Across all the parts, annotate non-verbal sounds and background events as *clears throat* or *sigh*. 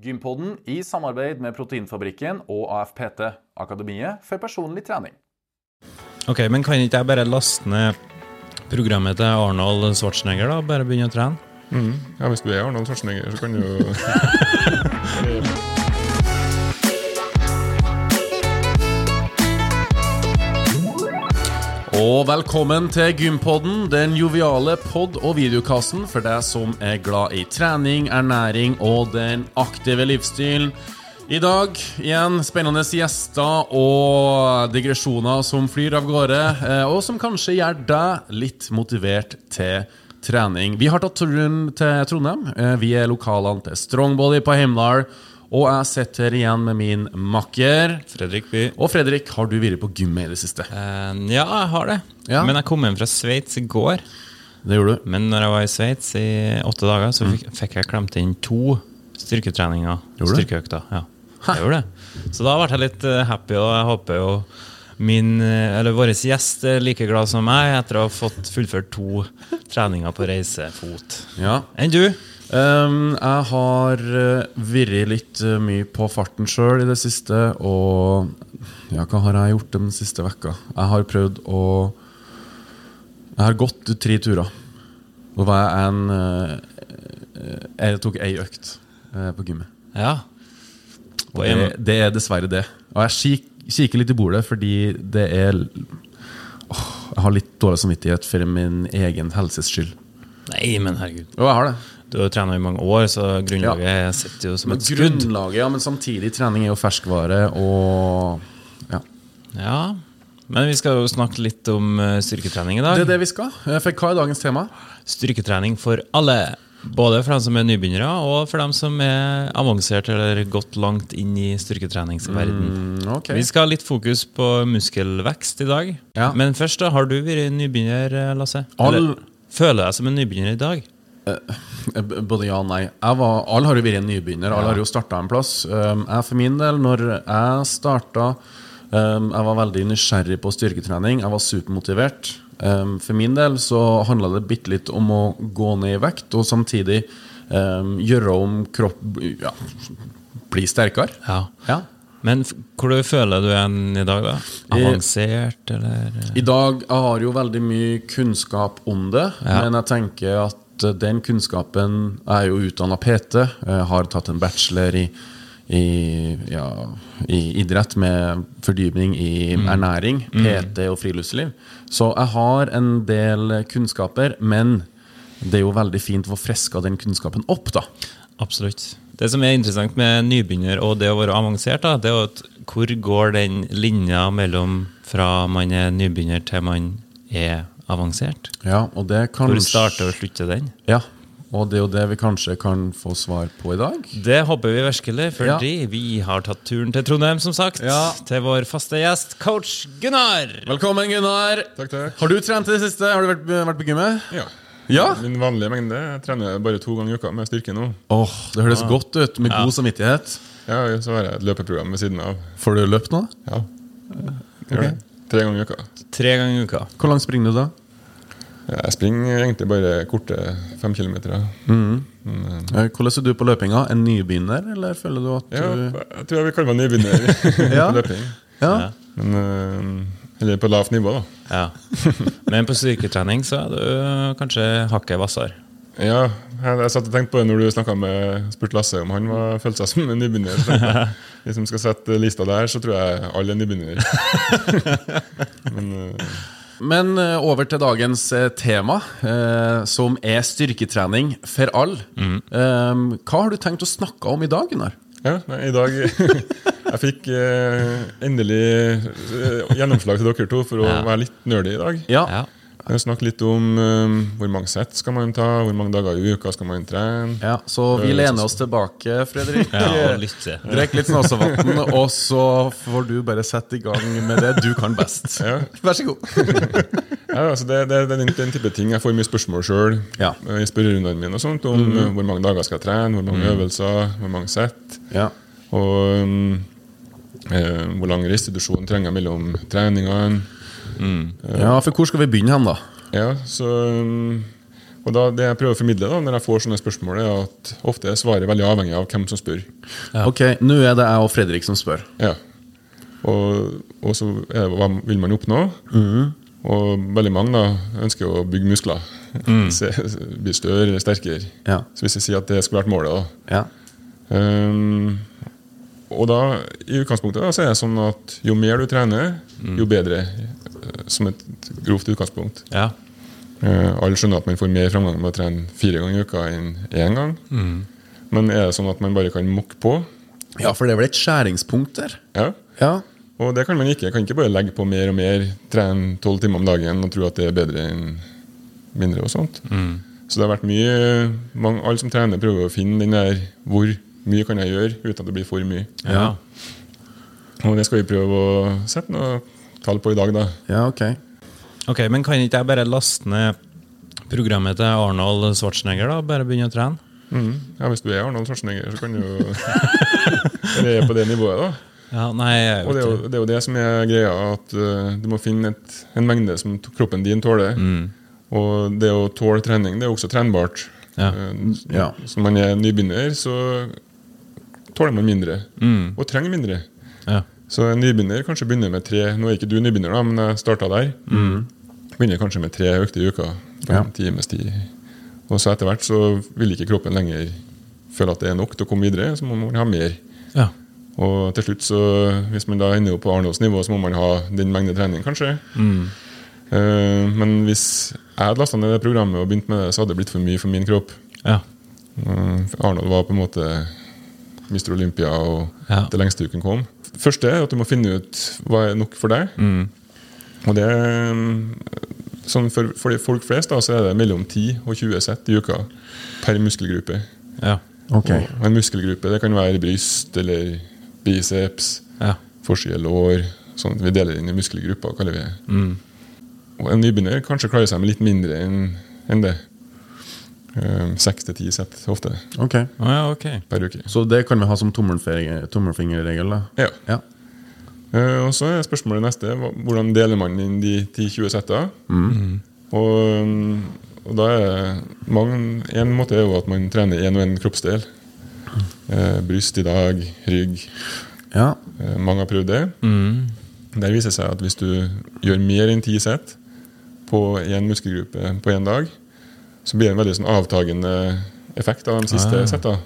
Gympodden i samarbeid med Proteinfabrikken og AFPT, Akademiet for personlig trening. Ok, men kan ikke jeg bare laste ned programmet til Arnold Schwarzenegger, da? Bare begynne å trene? Mm. Ja, Hvis du er Arnold Schwarzenegger, så kan du jo *laughs* *laughs* *laughs* Og velkommen til Gympodden, den joviale pod- og videokassen for deg som er glad i trening, ernæring og den aktive livsstilen. I dag igjen spennende gjester og digresjoner som flyr av gårde, eh, og som kanskje gjør deg litt motivert til trening. Vi har tatt turen til Trondheim. Eh, Vi er lokalene til Strongbody på Heimdal. Og jeg sitter igjen med min makker. Fredrik By. Og Fredrik, har du vært på gymmet i det siste? Uh, ja, jeg har det. Ja. Men jeg kom hjem fra Sveits i går. Det gjorde du. Men når jeg var i Sveits i åtte dager, så fikk, fikk jeg klemt inn to styrketreninger. Styrkeøkter. Ja, jeg gjorde det. Så da ble jeg litt eh, happy, og jeg håper jo min, eh, eller vår gjest er like glad som meg etter å ha fått fullført to treninger på reisefot. Ja. Enn du? Ehm, jeg har virret vært litt eh, mye på farten sjøl i det siste, og ja, hva har jeg gjort den siste vekka? Jeg har prøvd å Jeg har gått tre turer. Og var jeg en eh, eh, Jeg tok ei økt eh, på gymmet. Ja. Og det, det er dessverre det. Og jeg kik, kikker litt i bordet fordi det er åh, Jeg har litt dårlig samvittighet for min egen helses skyld. Nei, men herregud. Og jeg har det. Du har jo trena i mange år, så grunnlaget sitter jo som et skudd. Grunnlaget, ja, men samtidig trening er jo ferskvare og ja. Ja, men vi skal jo snakke litt om eh, styrketrening i dag. Det er det vi skal. Eh, For hva er dagens tema? Styrketrening for alle. Både for dem som er nybegynnere, og for dem som er avansert eller gått langt inn i styrketreningsverden. Mm, okay. Vi skal ha litt fokus på muskelvekst i dag. Ja. Men først, da, har du vært nybegynner, eh, Lasse? All- Eller føler deg som en nybegynner i dag? Både ja og nei. Var, alle har jo vært en nybegynner. Alle har jo starta en plass. Um, jeg for min del, når jeg starta um, Jeg var veldig nysgjerrig på styrketrening. Jeg var supermotivert. Um, for min del så handla det bitte litt om å gå ned i vekt, og samtidig gjøre om kropp Ja, bli sterkere. Ja. Ja. Men hvor du føler du er i dag, da? Avansert, eller? I dag jeg har jo veldig mye kunnskap om det, Ja. men jeg tenker at eh, den kunnskapen Jeg er jo utdanna PT, har tatt en bachelor i, i, ja, i idrett med fordypning i ernæring, PT og friluftsliv. Så jeg har en del kunnskaper, men det er jo veldig fint å få friska den kunnskapen opp, da. Absolutt. Det som er interessant med nybegynner og det å være avansert, da, det er at hvor går den linja mellom fra man er nybegynner til man er avansert? Ja, og det Hvor starter og slutter den? Ja, og det er jo det vi kanskje kan få svar på i dag. Det håper vi virkelig, fordi vi har tatt turen til Trondheim, som sagt. Ja. Til vår faste gjest, coach Gunnar. Velkommen, Gunnar. Takk, takk. Har du trent i det siste? Har du vært, vært på gymmet? Ja. Ja? Min vanlige mengde. Jeg trener bare to ganger i uka med styrke nå. Åh, Det høres godt ut, med god samvittighet. Ja, Så har jeg et løpeprogram ved siden av. Får du løpt nå? Ja. Gjør det. Tre ganger i uka. Tre ganger i uka. Hvor langt springer du da? Ja, Jeg springer egentlig bare korte fem kilometer. Eh, Hvordan er du på løpinga? En nybegynner, eller føler du at Ja, du jeg tror jeg vil kalle meg nybegynner *laughs* Ja. *laughs* på løping. Ja. Ja. Men, øh, eller på lavt nivå, da. Ja. Men på styrketrening så er du kanskje hakket hvassere. Ja, jeg, jeg satt og tenkte på det når du snakka med spurte Lasse om han var, følte seg som en nybegynner. Jeg, Hvis *laughs* de skal sette lista der, så tror jeg alle er nybegynnere. Men Men eh, over til dagens eh, tema, eh, som er styrketrening for alle. Mm. hva har du tenkt å snakke om i dag, Gunnar? ja, nei, i dag *laughs* Jeg fikk endelig gjennomslag til dere to for å Ja. være litt nerdy i dag. Ja, Ja. Jeg har snakket litt om eh, hvor mange sett skal man ta, hvor mange dager i uka skal man trene. ja Så vi lener oss tilbake, Fredrik. Ja, litt til *laughs* Drikk litt Snåsavatn, og så får du bare sette i gang med det du kan best. *laughs* Ja. Vær så god. *laughs* Ja, altså det, det, det er den, den type ting Jeg får mye spørsmål sjøl Ja. i spørrerundene mine og sånt, om mm. hvor mange dager skal jeg trene, hvor mange øvelser, hvor mange sett. Ja. Og um, eh, hvor lang restitusjon trenger jeg mellom treningene. Ja, for hvor skal vi begynne hen, da? Ja, så um, Og da, Det jeg prøver å formidle da, når jeg får sånne spørsmål, er at ofte er svaret veldig avhengig av hvem som spør. Ok, nå er det jeg og Fredrik som spør. Ja. Og, og så er det, hva vil man oppnå? Og veldig mange da ønsker å bygge muskler. *laughs* Se, bli større, sterkere. Ja. Så hvis jeg sier at det skulle vært målet, da Ja. um, og da, i utgangspunktet da, så er det sånn at jo mer du trener, jo bedre. Som et grovt utgangspunkt. Ja. Eh, alle skjønner at man får mer framgang med å trene fire ganger i uka enn én gang. Men er det sånn at man bare kan mokke på? ja, for det er vel et skjæringspunkt der? Ja. Ja. Og det kan man ikke. Jeg kan ikke bare legge på mer og mer, trene tolv timer om dagen og tro at det er bedre enn mindre. og sånt. Så det har vært mye mange, Alle som trener, prøver å finne den der hvor mye kan jeg gjøre uten at det blir for mye. Ja. Og det skal vi prøve å sette noe tall på i dag, da. Ja, ok. Ok, Men kan ikke jeg bare laste ned programmet til Arnold Schwarzenegger? da? Bare begynne å trene? Mm. Ja, Hvis du er Arnold Schwarzenegger, så kan du jo *laughs* Eller er på det nivået, da. Ja, nei, jeg Og det er, jo, det er jo det som er greia, at uh, du må finne et, en mengde som kroppen din tåler. Og det å tåle trening, det er også trenbart. Ja. Uh, Ja. Så når man er nybegynner, så tåler man mindre. Mm. Og trenger mindre. Ja. Så en nybegynner kanskje begynner med tre Nå er ikke du nybegynner, da, men jeg starta der. Begynner kanskje med tre økter i uka. Ja. times tid. Og så etter hvert så vil ikke kroppen lenger føle at det er nok til å komme videre, så må man ha mer. Ja. Og til slutt, så hvis man da ender opp på Arnolds nivå, så må man ha den mengde trening, kanskje. Eh, men hvis jeg hadde lasta ned det programmet og begynt med det, så hadde det blitt for mye for min kropp. Ja. Uh, Arnold var på en måte Mr. Olympia og Ja. det lengste uken kom. Første er at du må finne ut hva er nok for deg. Og det er, mm, sånn for, for de folk flest da, så er det mellom 10 og 20 sett i uka per muskelgruppe. Ja. Okay. Og en muskelgruppe det kan være bryst eller biceps, Ja. forside lår. Sånn at vi deler inn i muskelgrupper, kaller vi det. Og en nybegynner kanskje klarer seg med litt mindre enn enn det. Eh, Seks til ti sett ofte okay. Ah, ja, okay. per uke. Så det kan vi ha som tommelfinger- tommelfingerregel. Ja. Ja. Uh, og så er spørsmålet neste hvordan deler man inn de 10-20 setta. Og, mm, og da er mange, En måte er jo at man trener én og én kroppsdel. Uh, bryst i dag, rygg. Ja. Uh, mange har prøvd det. Der viser det seg at hvis du gjør mer enn ti sett på én muskelgruppe på én dag, så blir det en veldig sånn avtagende effekt av de siste Ah. setta.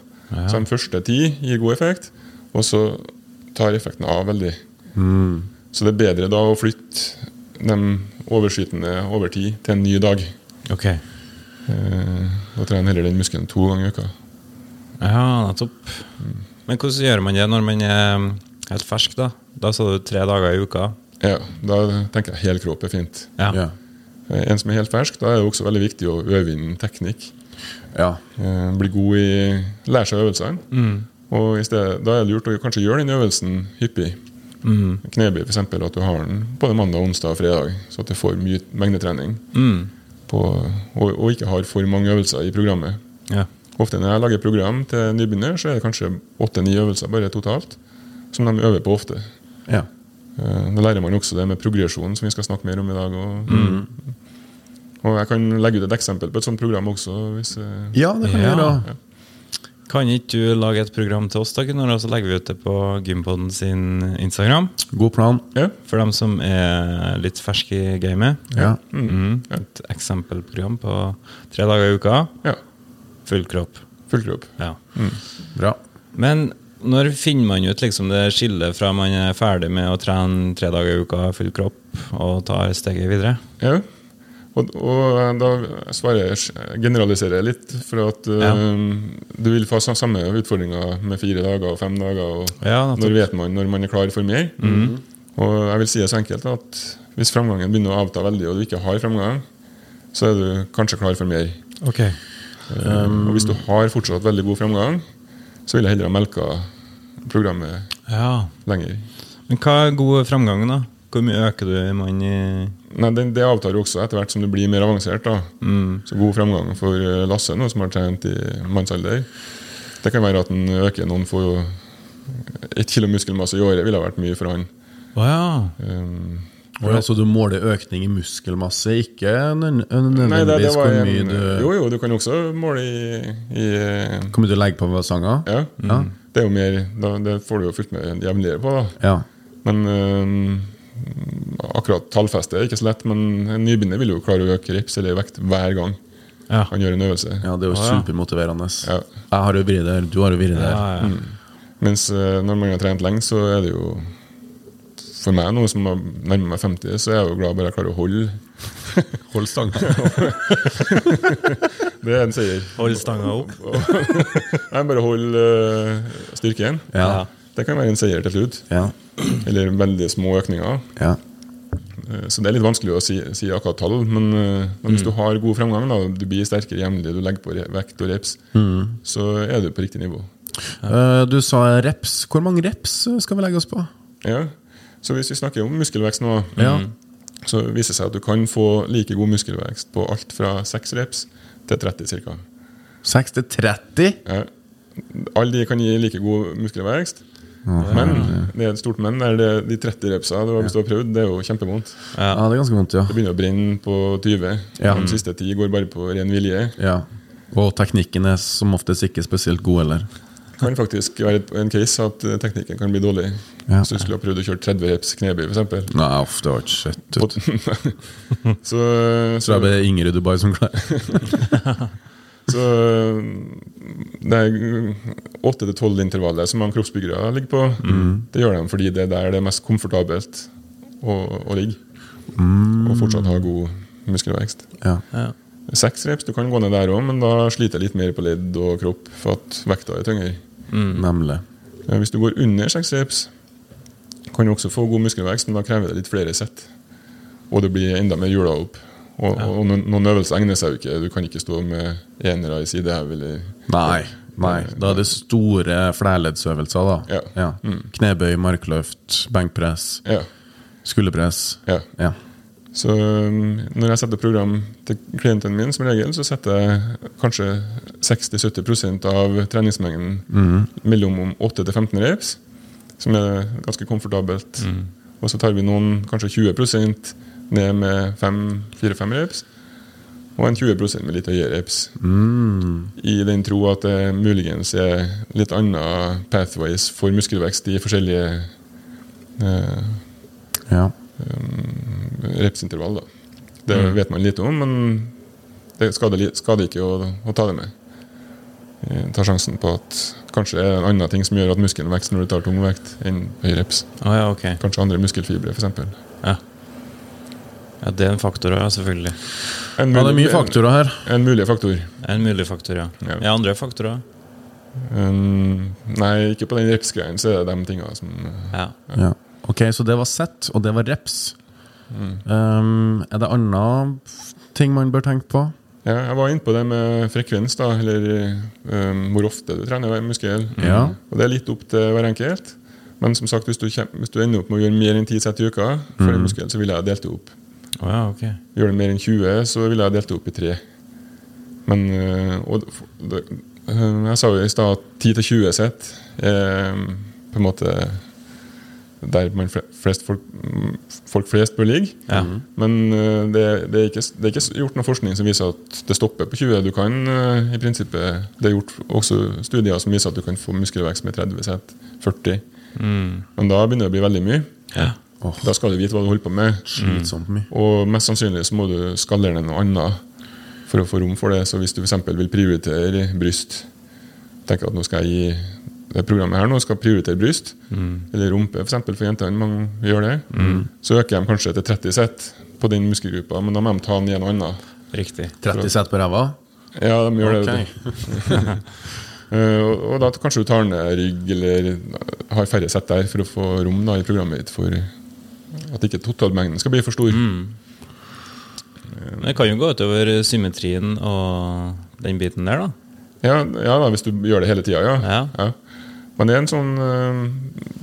Så de første ti gir god effekt, og så tar effekten av veldig. Så det er bedre da å flytte de overskytende over tid til en ny dag. Ok. Eh, og trene heller den muskelen to ganger i uka. Ja, nettopp. Men hvordan gjør man det når man er helt fersk, da? Da sa du tre dager i uka. Ja, Da tenker jeg helkropp er fint. Ja. Ja. Eh, En som er helt fersk, da er det også veldig viktig å øve inn teknikk. ja. Eh, bli god i Lære seg øvelsene. Og i stedet, Da er det lurt å kanskje gjøre den øvelsen hyppig. Knebøy, f.eks. At du har den både mandag, onsdag og fredag, så at du får mye mengdetrening. På, og, og ikke har for mange øvelser i programmet. Ja. Ofte når jeg lager program til nybegynner, så er det kanskje åtte-ni øvelser bare totalt. Som de øver på ofte. ja. Eh, Da lærer man også det med progresjon, som vi skal snakke mer om i dag. Og, og jeg kan legge ut et eksempel på et sånt program også. Hvis, eh, Ja, det kan Ja. gjøre. Kan ikke du lage et program til oss, da, Gunnar, og så legger vi ut det på Gympodden sin Instagram? God plan. ja. For dem som er litt ferske i gamet. Ja. Mhm. Et eksempelprogram på tre dager i uka. ja. Full kropp. Full kropp. Ja. Bra. Men når finner man ut liksom det skillet fra man er ferdig med å trene tre dager i uka, full kropp, og tar steget videre? Ja. Og, og da svarer jeg generaliserer jeg litt, for at ja. um, du vil få samme utfordringer med fire dager og fem dager. Og Ja, når vet man når man er klar for mer? Og jeg vil si det så enkelt at hvis framgangen begynner å avta veldig, og du ikke har framgang, så er du kanskje klar for mer. Okay. Um, og hvis du har fortsatt veldig god framgang, så vil jeg heller ha melka programmet Ja. lenger. Men hva er god framgang, da? Hvor mye øker du mann i Nei, det, det avtar jo også etter hvert som du blir mer avansert. da. Mm. Så god framgang for eh, Lasse, nå som har trent i mannsalder. Det kan være at han øker noen få Ett kilo muskelmasse i året ville ha vært mye for han. Å ja. Um, Og altså, du måler økning i muskelmasse, ikke det, det nødvendigvis hvor mye du Jo, jo, du kan også måle i, i eh, Hvor mye du legger på ved sanger? Ja. Ja. Det er jo mer da, Det får du jo fulgt med jevnligere på, da. Ja. Men øh, akkurat tallfeste er ikke så lett. Men en nybegynner vil jo klare å øke rips eller vekt hver gang Ja. han gjør en øvelse. ja, det er jo supermotiverende. Ja. Jeg har jo vært der, du har jo vært der. Ja, ja. Mens øh, når man har trent lenge, så er det jo For meg nå som har nærmer meg 50, så er jeg jo glad bare jeg klarer å holde. *laughs* Hold stanga. *laughs* Det er en seier. Hold stanga opp. *laughs* Nei, bare hold eh, styrken. Ja. Det kan være en seier til slutt. Ja. Eller veldig små økninger. ja. Eh, Så det er litt vanskelig å si, si akkurat tall, men, eh, men hvis du har god fremgang, da, du blir sterkere jevnlig, du legger på vekt og reps, så er du på riktig nivå. Ja. Du sa reps. Hvor mange reps skal vi legge oss på? Ja. Så hvis vi snakker om muskelvekst nå, Ja. så viser det seg at du kan få like god muskelvekst på alt fra 6 reps til 30 ca. 6 til 30? Ja. Alle de kan gi like god muskelvekst. Men det er et stort men. er det, de 30 repsa du har, hvis prøvd, det er jo kjempevondt. Ja, det er ganske vondt, ja. Det begynner å brenne på 20. Ja. De siste 10 går bare på ren vilje. ja. Og teknikken er som oftest ikke spesielt god, eller? Kan faktisk være en case at eh, teknikken kan bli dårlig. Ja. Hvis du skulle ha prøvd å kjøre 30 reps knebøy, f.eks. Nei, off, det var ikke sett ut. Så, Tror så, jeg det er Ingrid Dubai som klarer *laughs* så det er åtte til tolv intervallet som mange kroppsbyggere ligger på. Det gjør de fordi det er der det er mest komfortabelt å, å ligge. Og fortsatt ha god muskelvekst. Ja. Ja. Seks reps, du kan gå ned der òg, men da sliter jeg litt mer på ledd og kropp for at vekta er tyngre. Nemlig. Ja, Hvis du går under seks reps, kan du også få god muskelvekst, men da krever det litt flere sett. Og det blir enda mer hjula opp. Og, og noen, øvelser egner seg jo ikke. Du kan ikke stå med enere i sidehev eller Nei. Nei. Da er det store flerleddsøvelser, da. Ja. Knebøy, markløft, benkpress, Ja. skulderpress. ja. Så um, når jeg setter program til klienten min, som regel, så setter jeg kanskje 60-70% av treningsmengden mellom om 8 til 15 reps, som er ganske komfortabelt. Og så tar vi noen kanskje 20 ned med 4-5 reps, og en 20% med litt høyere reps. I den tro at det muligens er litt andre pathways for muskelvekst i forskjellige eh, ja. Repsintervall. Da. Det vet man lite om, men det skader, skader ikke å, å ta det med. Eh, Ta sjansen på at kanskje det er en annen ting som gjør at muskelen vokser når du tar tung vekt, enn høy reps. Å ja, okay. Kanskje andre muskelfibre, f.eks. Ja. ja, det er en faktor òg, selvfølgelig. En, ja, det er mye faktorer her. en mulig faktor. En mulig faktor, ja. Ja. Er andre faktorer. Um, nei, ikke på den repsgreien, så er det de tinga som Ja. Ja. Ok, så det var sett, og det var reps. Um, er det andre ting man bør tenke på? Ja, jeg var inne på det med frekvens, da, eller um, hvor ofte du trener hver muskel. Ja. Og Det er litt opp til hver enkelt. Men som sagt, hvis du, hvis du ender opp med å gjøre mer enn 10 sett i uka, for en muskel, så ville jeg delt det opp. Oh, ja, ok. Gjør du mer enn 20, så ville jeg delt det opp i tre. Men øh, og det, øh, Jeg sa jo i stad at 10-20 sett er på en måte der man flest folk, mm, folk flest bør ligge. Ja. Men øh, det, det, er ikke, det er ikke gjort noe forskning som viser at det stopper på 20. Du kan øh, i prinsippet Det er gjort også studier som viser at du kan få muskelvekst med 30 sett, 40. Men da begynner det å bli veldig mye. Ja. Da skal du vite hva du holder på med. Mm. Og mest sannsynlig så må du skalere ned noe annet for å få rom for det. Så hvis du f.eks. vil prioritere bryst Tenker at nå skal jeg gi det programmet her nå skal prioritere bryst, eller rumpe for, eksempel, for jentene. Mange gjør det. Så øker de kanskje til 30 sett på den muskelgruppa, men da må de ta den i noe annet. Riktig. 30 sett på ræva? Ja, de gjør det. Ok. *laughs* Eh, og, og da kanskje du tar ned rygg, eller har færre sett der, for å få rom da, i programmet ditt for at ikke totalmengden skal bli for stor. Men det kan jo gå utover symmetrien og den biten der, da. Ja, ja da, hvis du gjør det hele tida, ja. Ja. Men det er en sånn øh,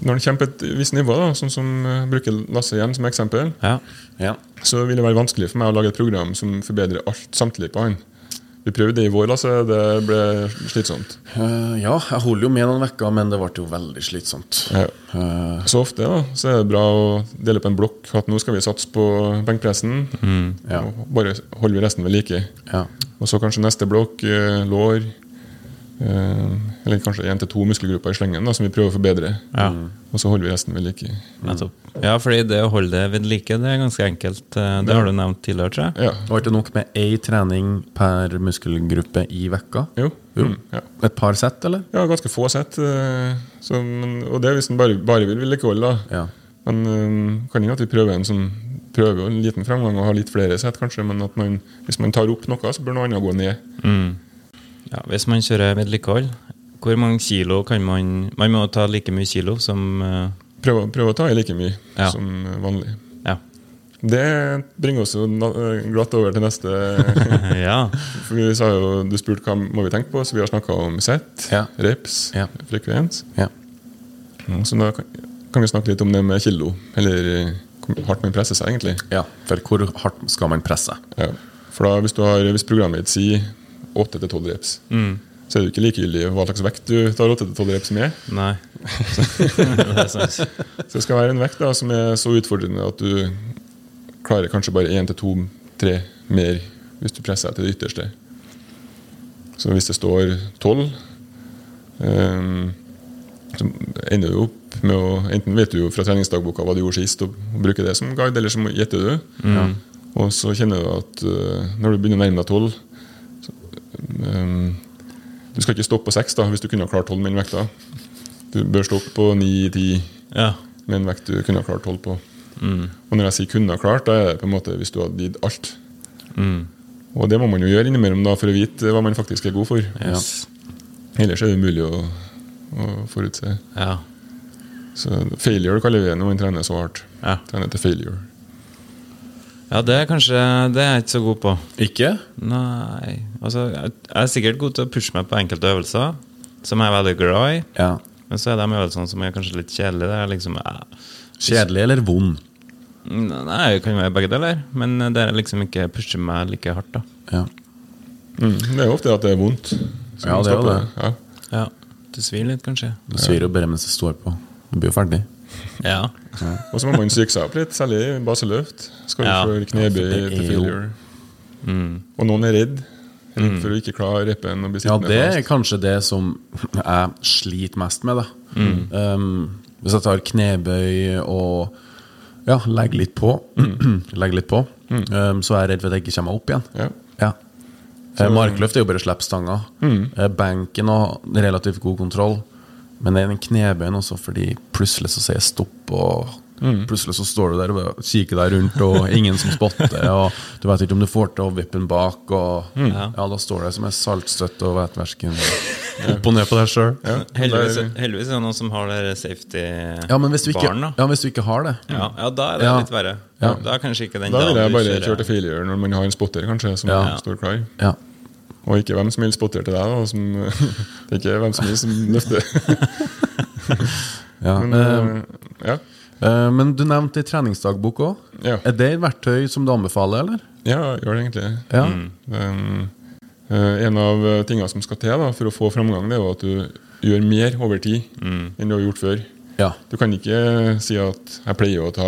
Når en kommer på et visst nivå, da, sånn som øh, bruker Lasse igjen som eksempel, Ja. Ja. så vil det være vanskelig for meg å lage et program som forbedrer alt samtidig på han. Vi prøvde det i vår, Lasse. Det ble slitsomt. Uh, ja, jeg holder jo med noen uker, men det ble jo veldig slitsomt. Ja. Uh. Så ofte da, så er det bra å dele på en blokk. At nå skal vi satse på benkpressen. Ja. Og bare holder vi resten ved like. ja. Og så kanskje neste blokk eh, lår. Eh, eller kanskje én til to muskelgrupper i slengen da, som vi prøver å forbedre. Ja. Og så holder vi resten ved like. Mm. Ja, fordi det å holde det ved like, det er ganske enkelt. Eh, Det har du nevnt tidligere, tror jeg. Ja. Var ikke nok med én trening per muskelgruppe i vekka? Jo. Jo. Mm, ja. Et par sett, eller? ja, ganske få sett. eh, så, men, og det er hvis en bare, bare vil vedlikeholde, da. Ja. Men um, kan hende at vi prøver en sånn Prøver en liten fremgang og har litt flere sett, kanskje. Men at man, hvis man tar opp noe, så bør noe annet gå ned. Mm. Ja, hvis man kjører vedlikehold, hvor mange kilo kan man Man må ta like mye kilo som uh... Prøve, prøve å ta i like mye Ja. som vanlig. Ja. Det bringer oss jo eh, glatt over til neste *laughs* ja. For vi sa jo, Du spurte hva må vi tenke på, så vi har snakka om sett, Ja. reps, Ja. frekvens. ja. Mm, Så da kan, kan vi snakke litt om det med kilo, eller eh, hvor hardt man presser seg, egentlig. Ja, for hvor hardt skal man presse? Ja. For da, hvis, du har, hvis programmet ditt sier 8-12 reps, Mm. så er det ikke likegyldig hva slags vekt du tar 8-12 reps med. Nei. *laughs* Så det skal være en vekt da, som er så utfordrende at du klarer kanskje bare 1-2-3 mer hvis du presser til det ytterste. Så hvis det står 12, ehm, så ender du opp med å Enten vet du jo fra treningsdagboka hva du gjorde sist, og bruker det som guide, eller så gjetter du. Og så kjenner du at eh, når du begynner å nærme deg 12 ehm, Du skal ikke stoppe på 6 da, hvis du kunne ha klart 12 med den vekta. Du bør stoppe på 9-10 Ja. med en vekt du kunne ha klart 12 på. Mm. Og når jeg sier 'kunne ha klart', da er det på en måte hvis du hadde gitt alt. Mm. Og det må man jo gjøre innimellom da for å vite hva man faktisk er god for. Yes. Ellers er det umulig å, å forutse. Ja. Så failure kaller vi det når man trener så hardt. Ja. Trener til failure. Ja, det er kanskje Det er jeg ikke så god på. Ikke? Nei Altså, jeg er sikkert god til å pushe meg på enkelte øvelser, som jeg er veldig glad i. Ja. Men så er de øvelsene som er kanskje litt kjedelige. Det er liksom eh, Kjedelig eller vond? Nei, det kan være begge deler. Men det er liksom ikke pusher meg like hardt, da. Ja. Mm. Det er jo ofte at det er vondt. Ja, det er jo det. Ja. Ja. Det svir litt, kanskje. Det svir jo bare mens det står på. Du blir jo ferdig. Ja. Og så må man psyke seg opp litt, særlig i baseløft. Skal du Ja. for knebøy Ja, til failure. Mm. Og noen er redd. Redd for å ikke klare reppen og bli Ja, det er fast. kanskje det som jeg sliter mest med. da um, Hvis jeg tar knebøy og ja, legger litt på, *clears throat* legger litt på um, så er jeg redd for at jeg ikke kommer meg opp igjen. Ja. Ja. Så, Markløft er jo bare slipp stanga. Mm. Benken har relativt god kontroll. Men det er den knebøyen også, fordi plutselig så sier jeg stopp, og plutselig så står du der og kikker deg rundt, og ingen som spotter, og du vet ikke om du får til å vippe den bak, og ja, da står det som en saltstøtt og vet verken opp og ned på deg sjøl. Ja. Heldigvis, heldigvis er det noen som har det Ja, men hvis du ikke, safety-baren, da. ja, hvis du ikke har det Ja, ja, da er det Ja. litt verre. Ja. Da er kanskje ikke den Da vil jeg bare kjøre til failure når man har en spotter kanskje som Ja. står klar. Ja. Og ikke hvem som helst spotter til deg. Da, som, det *laughs* er ikke hvem som helst som løfter. *laughs* Ja. Men, eh, eh, ja. eh, men du nevnte treningsdagbok òg. Ja. Er det et verktøy som du anbefaler, eller? ja, gjør det egentlig. Ja. Mm. Um, en, eh, en av tingene som skal til da, for å få framgang, det er jo at du gjør mer over tid enn du har gjort før. Ja. Du kan ikke si at jeg pleier å ta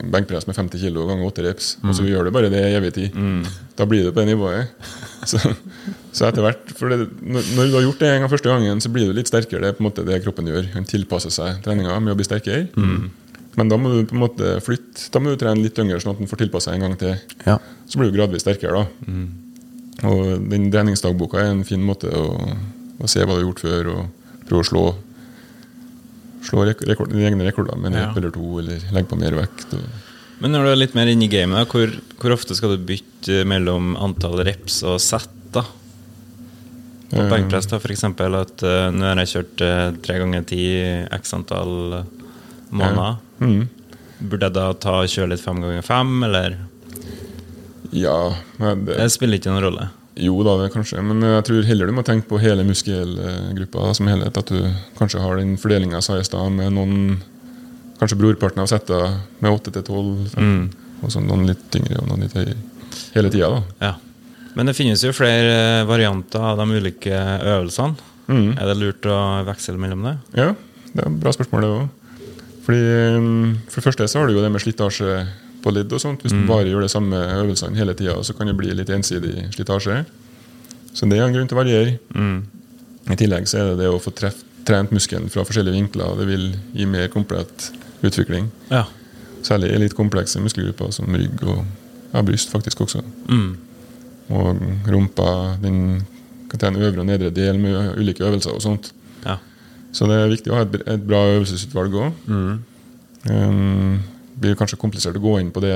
benkpress med 50 kg ganger 8 reps, og så gjør du bare det i evig tid. Da blir du på det nivået. Så, så etter hvert for det, når, du har gjort det en gang første gangen, så blir du litt sterkere. Det er på en måte det kroppen gjør. Han tilpasser seg treninga med å bli sterkere. Men da må du på en måte flytte Da må du trene litt yngre, sånn at den får tilpassa en gang til. Ja. Så blir du gradvis sterkere. da Og den treningsdagboka er en fin måte å, å se hva du har gjort før, og prøve å slå Slå rek rekord, dine egne rekorder med en Ja. eller to, eller legge på mer vekt. Og, Men når du er litt mer inne i gamet, hvor, hvor ofte skal du bytte mellom antall reps og sett? da? På Eh, benkpress, da, eksempel, at uh, nå har jeg kjørt uh, tre ganger ti x antall måneder. måneder. mm. Burde jeg da ta kjøre litt fem ganger fem, eller? Ja, men det, Det spiller ikke noen rolle. jo da, det kanskje. Men jeg tror heller du må tenke på hele muskelgruppa som helhet. At du kanskje har den fordelinga jeg sa i stad, med noen Kanskje brorparten av setta med 8 til 12, Mm. og så noen litt tyngre og noen litt høyere. Hele tida, da. Ja. Men det finnes jo flere eh, varianter av de ulike øvelsene. Mm. Er det lurt å veksle mellom det? Ja, det er et bra spørsmål, det òg. Mm, For det første så har du jo det med slitasje på ledd og sånt. Hvis du bare gjør de samme øvelsene hele tida, så kan det bli litt ensidig slitasje. Så det er en grunn til å variere. I tillegg så er det det å få treff, trent muskelen fra forskjellige vinkler. Det vil gi mer komplett utvikling. Ja. Særlig i litt komplekse muskelgrupper som rygg og ja, bryst faktisk også. Mm. Og rumpa, den kan trene øvre og nedre del med ulike øvelser og sånt. ja. Så det er viktig å ha et, et bra øvelsesutvalg òg. Um, det blir kanskje komplisert å gå inn på det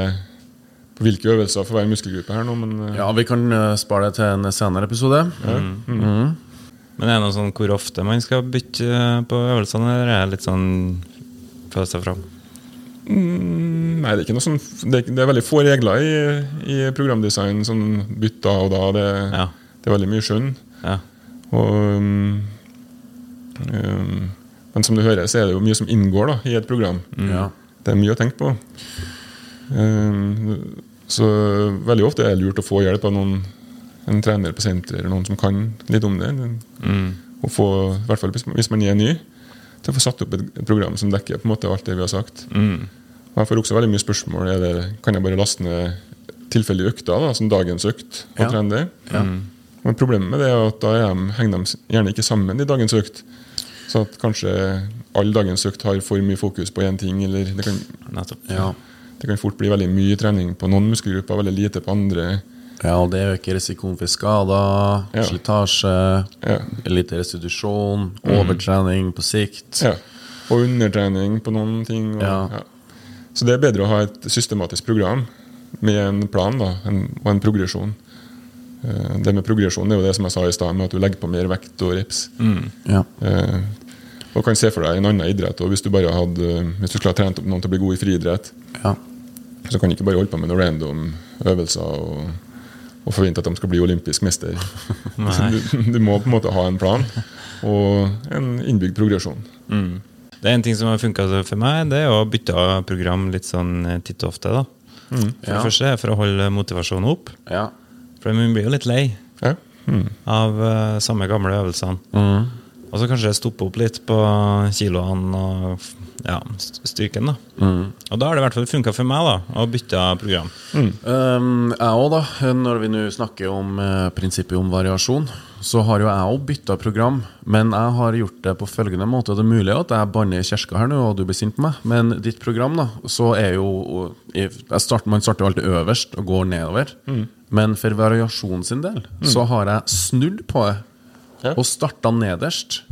På hvilke øvelser for hver muskelgruppe her nå, men uh, Ja, vi kan eh, spare det til en senere episode. Men er det noe sånn hvor ofte man skal bytte eh, på øvelsene, eller er det litt sånn føle seg fram? mm, Nei, det er sånn Det er, det er veldig få regler i, i programdesign. Sånn bytt og da. Det, Ja. det er veldig mye skjønn. Ja. Um, um, men som du hører, så er det jo mye som inngår da, i et program. Ja. Det er mye å tenke på. Um, så veldig ofte er det lurt å få hjelp av noen, en trener på senteret eller noen som kan litt om det. Og få, i hvert fall hvis man er ny, til å få satt opp et, program som dekker på en måte alt det vi har sagt. Og Jeg får også veldig mye spørsmål er det, Kan jeg bare laste ned tilfeldige økter, da, som dagens økt, og Ja. trene det. Men problemet med det er at da er de, henger de gjerne ikke sammen i dagens økt. Så at kanskje all dagens økt har for mye fokus på én ting. Eller det kan, Ja. det kan fort bli veldig mye trening på noen muskelgrupper, veldig lite på andre. Ja, og det øker risikoen for skader, Ja. slitasje, Ja. litt restitusjon, overtrening på sikt. Ja. Og undertrening på noen ting. Og, Ja. ja. Så det er bedre å ha et systematisk program med en plan da, en, og en progresjon. Eh, Det med progresjon er jo det som jeg sa i stad, med at du legger på mer vekt og reps. Ja. Eh, og kan se for deg en annen idrett. Og hvis du bare hadde Hvis du skulle ha trent opp noen til å bli god i friidrett, Ja. så kan du ikke bare holde på med noen random øvelser og, og forvente at de skal bli olympisk mester. *laughs* du, du må på en måte ha en plan og en innbygd progresjon. Det er en ting som har funka for meg, det er å bytte program litt sånn eh, titt og ofte. da. For Ja. det første er for å holde motivasjonen opp. ja. For man blir jo litt lei Ja. Mm. av uh, samme gamle øvelsene. Og så kanskje stoppe opp litt på kiloene og ja, styrken. da. Og da har det i hvert fall funka for meg da, å bytte program. Um, jeg òg, da. Når vi nå snakker om eh, prinsippet om variasjon, så har jo jeg òg bytta program. Men jeg har gjort det på følgende måte. Det er mulig at jeg banner Kjerska her nå, og du blir sint på meg, men ditt program, da, så er jo jeg starter, Man starter jo alltid øverst og går nedover. Men for variasjonen sin del så har jeg snudd på det Ja. og starta nederst.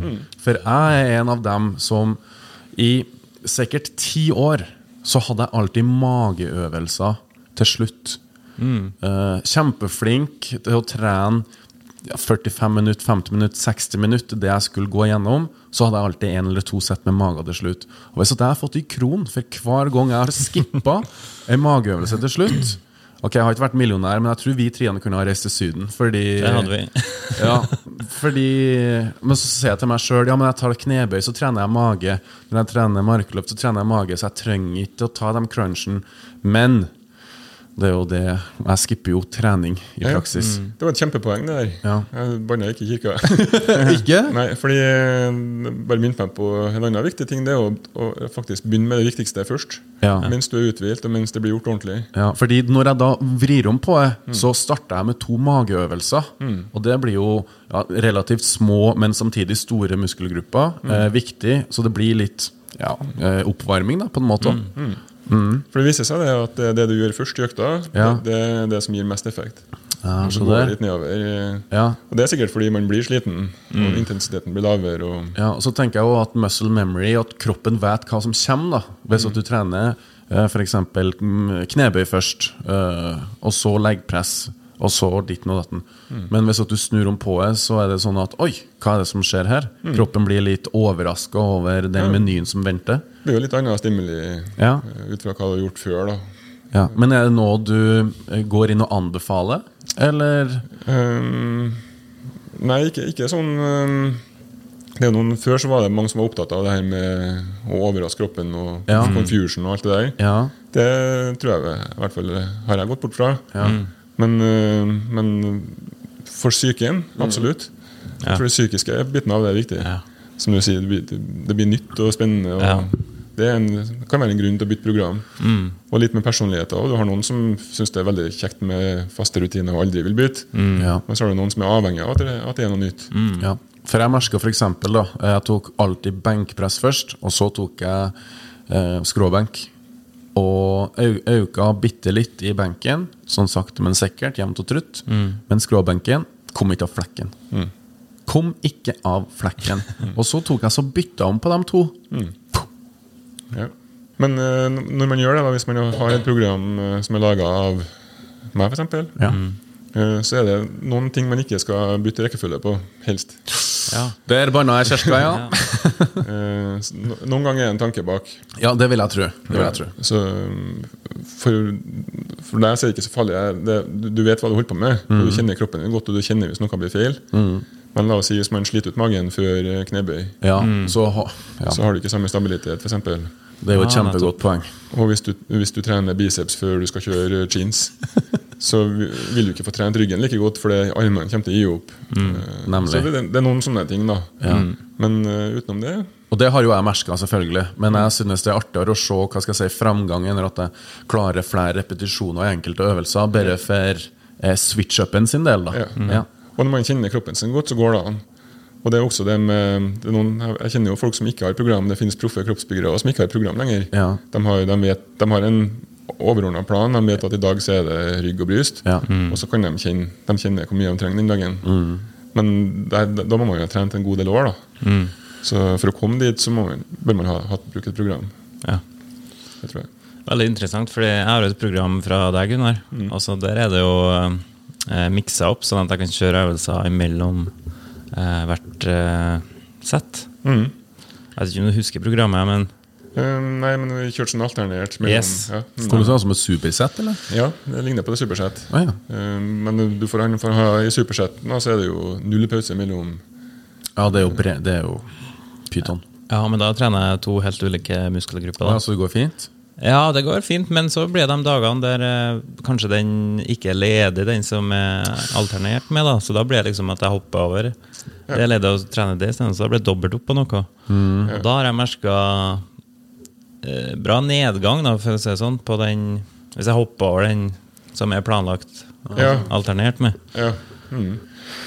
For jeg er en av dem som i sikkert ti år så hadde jeg alltid mageøvelser til slutt. Eh, kjempeflink til å trene ja, 45 minutter, 50 minutter, 60 minutter, det jeg skulle gå gjennom. Så hadde jeg alltid en eller to sett med mage til slutt. Og hvis jeg har fått i kron for hver gang jeg har skippa en mageøvelse til slutt Ok, Jeg har ikke vært millionær, men jeg tror vi treene kunne ha reist til Syden. Fordi Det hadde vi. *laughs* ja, fordi Men så sier jeg til meg sjøl ja, men jeg tar knebøy, så trener jeg mage. Når jeg trener markløp, så trener jeg mage, så jeg trenger ikke å ta de crunchen. Men det er jo det Jeg skipper jo trening i Ja. praksis. Det var et kjempepoeng, det der. Ja. Jeg banna ikke i kirka. *laughs* Ikke? Nei, fordi eh, Bare minn meg på en annen viktig ting. Det er å, å faktisk begynne med det viktigste først. Ja. Mens du er uthvilt, og mens det blir gjort ordentlig. Ja, fordi når jeg da vrir om på det, så starter jeg med to mageøvelser. Og det blir jo ja, relativt små, men samtidig store muskelgrupper. Eh, viktig, så det blir litt ja, eh, oppvarming, da, på en måte. For det viser seg det at det, det du gjør først i økta, det, det er det som gir mest effekt. Ja, Så så går det litt nedover. Ja. Og det er sikkert fordi man blir sliten, og intensiteten blir lavere. Og, Ja, og så tenker jeg også at muscle memory, at kroppen vet hva som kommer. da Hvis at du trener eh, f.eks. knebøy først, eh, og så leggpress, og så ditten og datten. Men hvis at du snur om på det, så er det sånn at oi, hva er det som skjer her? Kroppen blir litt overraska over den menyen som venter. det blir jo litt annet stimuli Ja. eh, ut fra hva du har gjort før. da Ja. Men er det noe du går inn og anbefaler, eller? Um, nei, ikke, ikke sånn um, det er noen, Før så var det mange som var opptatt av det her med å overraske kroppen og Ja. confusion og alt det der. Ja. Det tror jeg i hvert fall har jeg gått bort fra. Ja. Men, eh, men for psyken, absolutt. Ja. Jeg tror det psykiske biten av det er viktig. Ja. Som du sier, det blir, det blir nytt og spennende. Og Ja. Det er en, kan være en grunn til å bytte program. Og litt med personlighet òg. Du har noen som syns det er veldig kjekt med faste rutiner og aldri vil bytte. Ja. Men så har du noen som er avhengig av at det, at det er noe nytt. Ja. For jeg merka f.eks. da Jeg tok alltid benkpress først, og så tok jeg eh, skråbenk. Og øka bitte litt i benken, sånn sakte, men sikkert, jevnt og trutt. Men skråbenken kom ikke av flekken. Kom ikke av flekken. *laughs* Og så tok jeg så bytta om på de to. Ja. Men eh, når man gjør det, da, hvis man har et program eh, som er laga av meg, f.eks., Ja. eh, så er det noen ting man ikke skal bytte rekkefølge på, helst. Ja. Der banna jeg Kjerska, ja. *laughs* Eh, noen ganger er det en tanke bak. Ja, det vil jeg tro. Det vil jeg tro. Så um, for, for deg er det ikke så farlig. Det, du, du vet hva du holder på med. Mm. Du kjenner kroppen din godt, og du kjenner hvis noe blir feil. Men la oss si hvis man sliter ut magen før eh, knebøy, Ja, så ha, ja. så har du ikke samme stabilitet, f.eks. Det er jo et Ja, kjempegodt poeng. Og hvis du, hvis du trener biceps før du skal kjøre jeans, *laughs* så vil du ikke få trent ryggen like godt, fordi armene kommer til å gi opp. Mm. Så det, det er noen sånne ting, da. Men uh, utenom det Og det har jo jeg merka, selvfølgelig. Men jeg synes det er artigere å se hva skal jeg si, framgangen når at jeg klarer flere repetisjoner i enkelte øvelser, bare for eh, switch-upen sin del. da Ja. Ja. Og når man kjenner kroppen sin godt, så går det an. Og det er også det med det er noen, Jeg kjenner jo folk som ikke har program. Det finnes proffe kroppsbyggere som ikke har program lenger. Ja. De, har, de, vet, de har en overordna plan. De vet at i dag så er det rygg og bryst. Ja. Og så kan de kjenne, de kjenner hvor mye de trenger den dagen. Men der, da må man jo ha trent en god del år. da Så for å komme dit, så må man, bør man ha, ha brukt et program. Ja. Det tror jeg. Veldig interessant, for jeg har et program fra deg, Gunnar. Altså, der er det jo eh, miksa opp, sånn at jeg kan kjøre øvelser imellom eh, hvert eh, sett. Mm. Jeg vet ikke om du husker programmet, men Eh, nei, men vi kjørte sånn alternert. mellom- Yes. Ja, mm. Skulle du se det som et supersett, eller? ja, det ligner på det supersett. Ah, ja. Eh, Men du får, for å ha i supersetten Nå så er det jo null pause mellom ja, det er jo, bre det er jo pyton. Ja, men da trener jeg to helt ulike muskelgrupper. Ja, så det går fint? Ja, det går fint, men så blir det de dagene der eh, kanskje den ikke er ledig, den som er alternert med. da Så da blir det liksom at jeg hopper over det er ledig å trene det isteden. Så da blir det dobbelt opp på noe. Og da har jeg merka eh, bra nedgang, da, for å si det sånn, på den Hvis jeg hopper over den som er planlagt Ja. alternert med. Ja. Mm.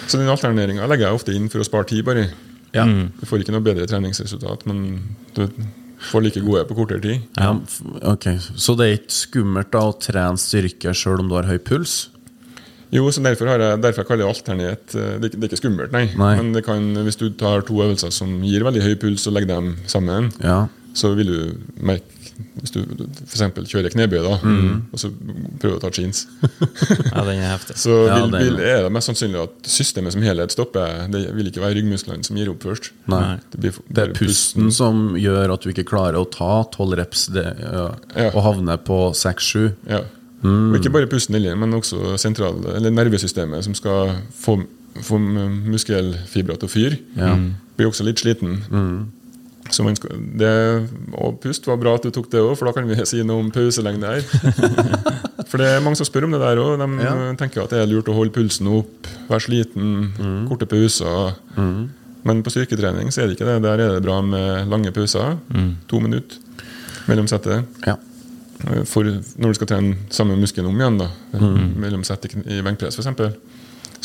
Så den alterneringa legger jeg ofte inn for å spare tid, bare. Ja. Du får ikke noe bedre treningsresultat, men du får like gode på kortere tid. Ja, ok, Så det er ikke skummelt da å trene styrke sjøl om du har høy puls? Jo, så derfor, har jeg, derfor jeg kaller det alternert. eh, Det det er ikke skummelt, nei. Nei. Men det kan, hvis du tar to øvelser som gir veldig høy puls, og legger dem sammen, Ja. så vil du merke Hvis du f.eks. kjører knebøy, da, Mm. og så prøver å ta jeans, *laughs* Ja, den er heftig. *laughs* så vil, det er- vil, er det mest sannsynlig at systemet som helhet stopper. Det vil ikke være ryggmusklene som gir opp først. Nei. Det, blir Det er pusten, pusten som gjør at du ikke klarer å ta tolv reps det, ja, Ja. og havne på seks-sju. Ja. Mm. Og ikke bare pusten men også sentral, eller nervesystemet, som skal få, få muskelfibrer til å fyre. Ja. Mm. Blir også litt sliten. Så man det, og pust var bra at du tok det òg, for da kan vi si noe om pauselengde her. *laughs* for det er mange som spør om det der òg. De Ja. tenker at det er lurt å holde pulsen opp, være sliten, Mm. korte pauser. Men på styrketrening så er det ikke det. Der er det bra med lange pauser. To minutter mellom settet. Ja. For når du skal trene samme muskelen om igjen, da, mellom sett i benkpress f.eks.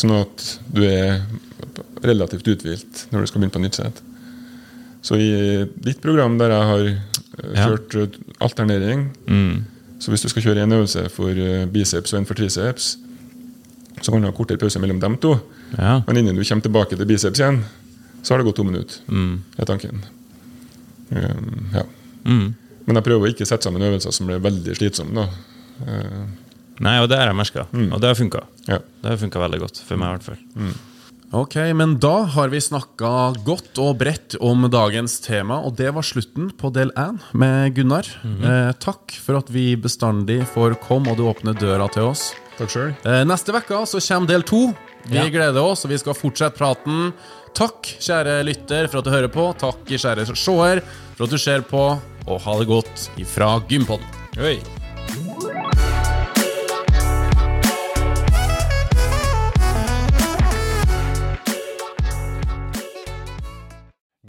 Sånn at du er relativt uthvilt når du skal begynne på nytt sett. Så i ditt program der jeg har kjørt Ja. eh, alternering Mm. Så hvis du skal kjøre en øvelse for eh, biceps og en for triceps, så kan du ha kortere pause mellom dem to. Ja. Men innen du kommer tilbake til biceps igjen, så har det gått to minutter. Mm. er tanken. Um, ja. Mm. Men jeg prøver å ikke sette sammen øvelser som blir veldig slitsomme. Eh, Nei, og det har jeg merka. Og det har funka. ja. Det har funka veldig godt, for meg i hvert fall. Ok, men da har vi snakka godt og bredt om dagens tema, og det var slutten på del én med Gunnar. eh, takk for at vi bestandig får komme, og du åpner døra til oss. Takk selv. Eh, neste uke så kommer del to. Vi Ja. gleder oss, og vi skal fortsette praten. Takk, kjære lytter, for at du hører på. Takk, kjære seer, for at du ser på. Og ha det godt ifra Gympodden. Oi.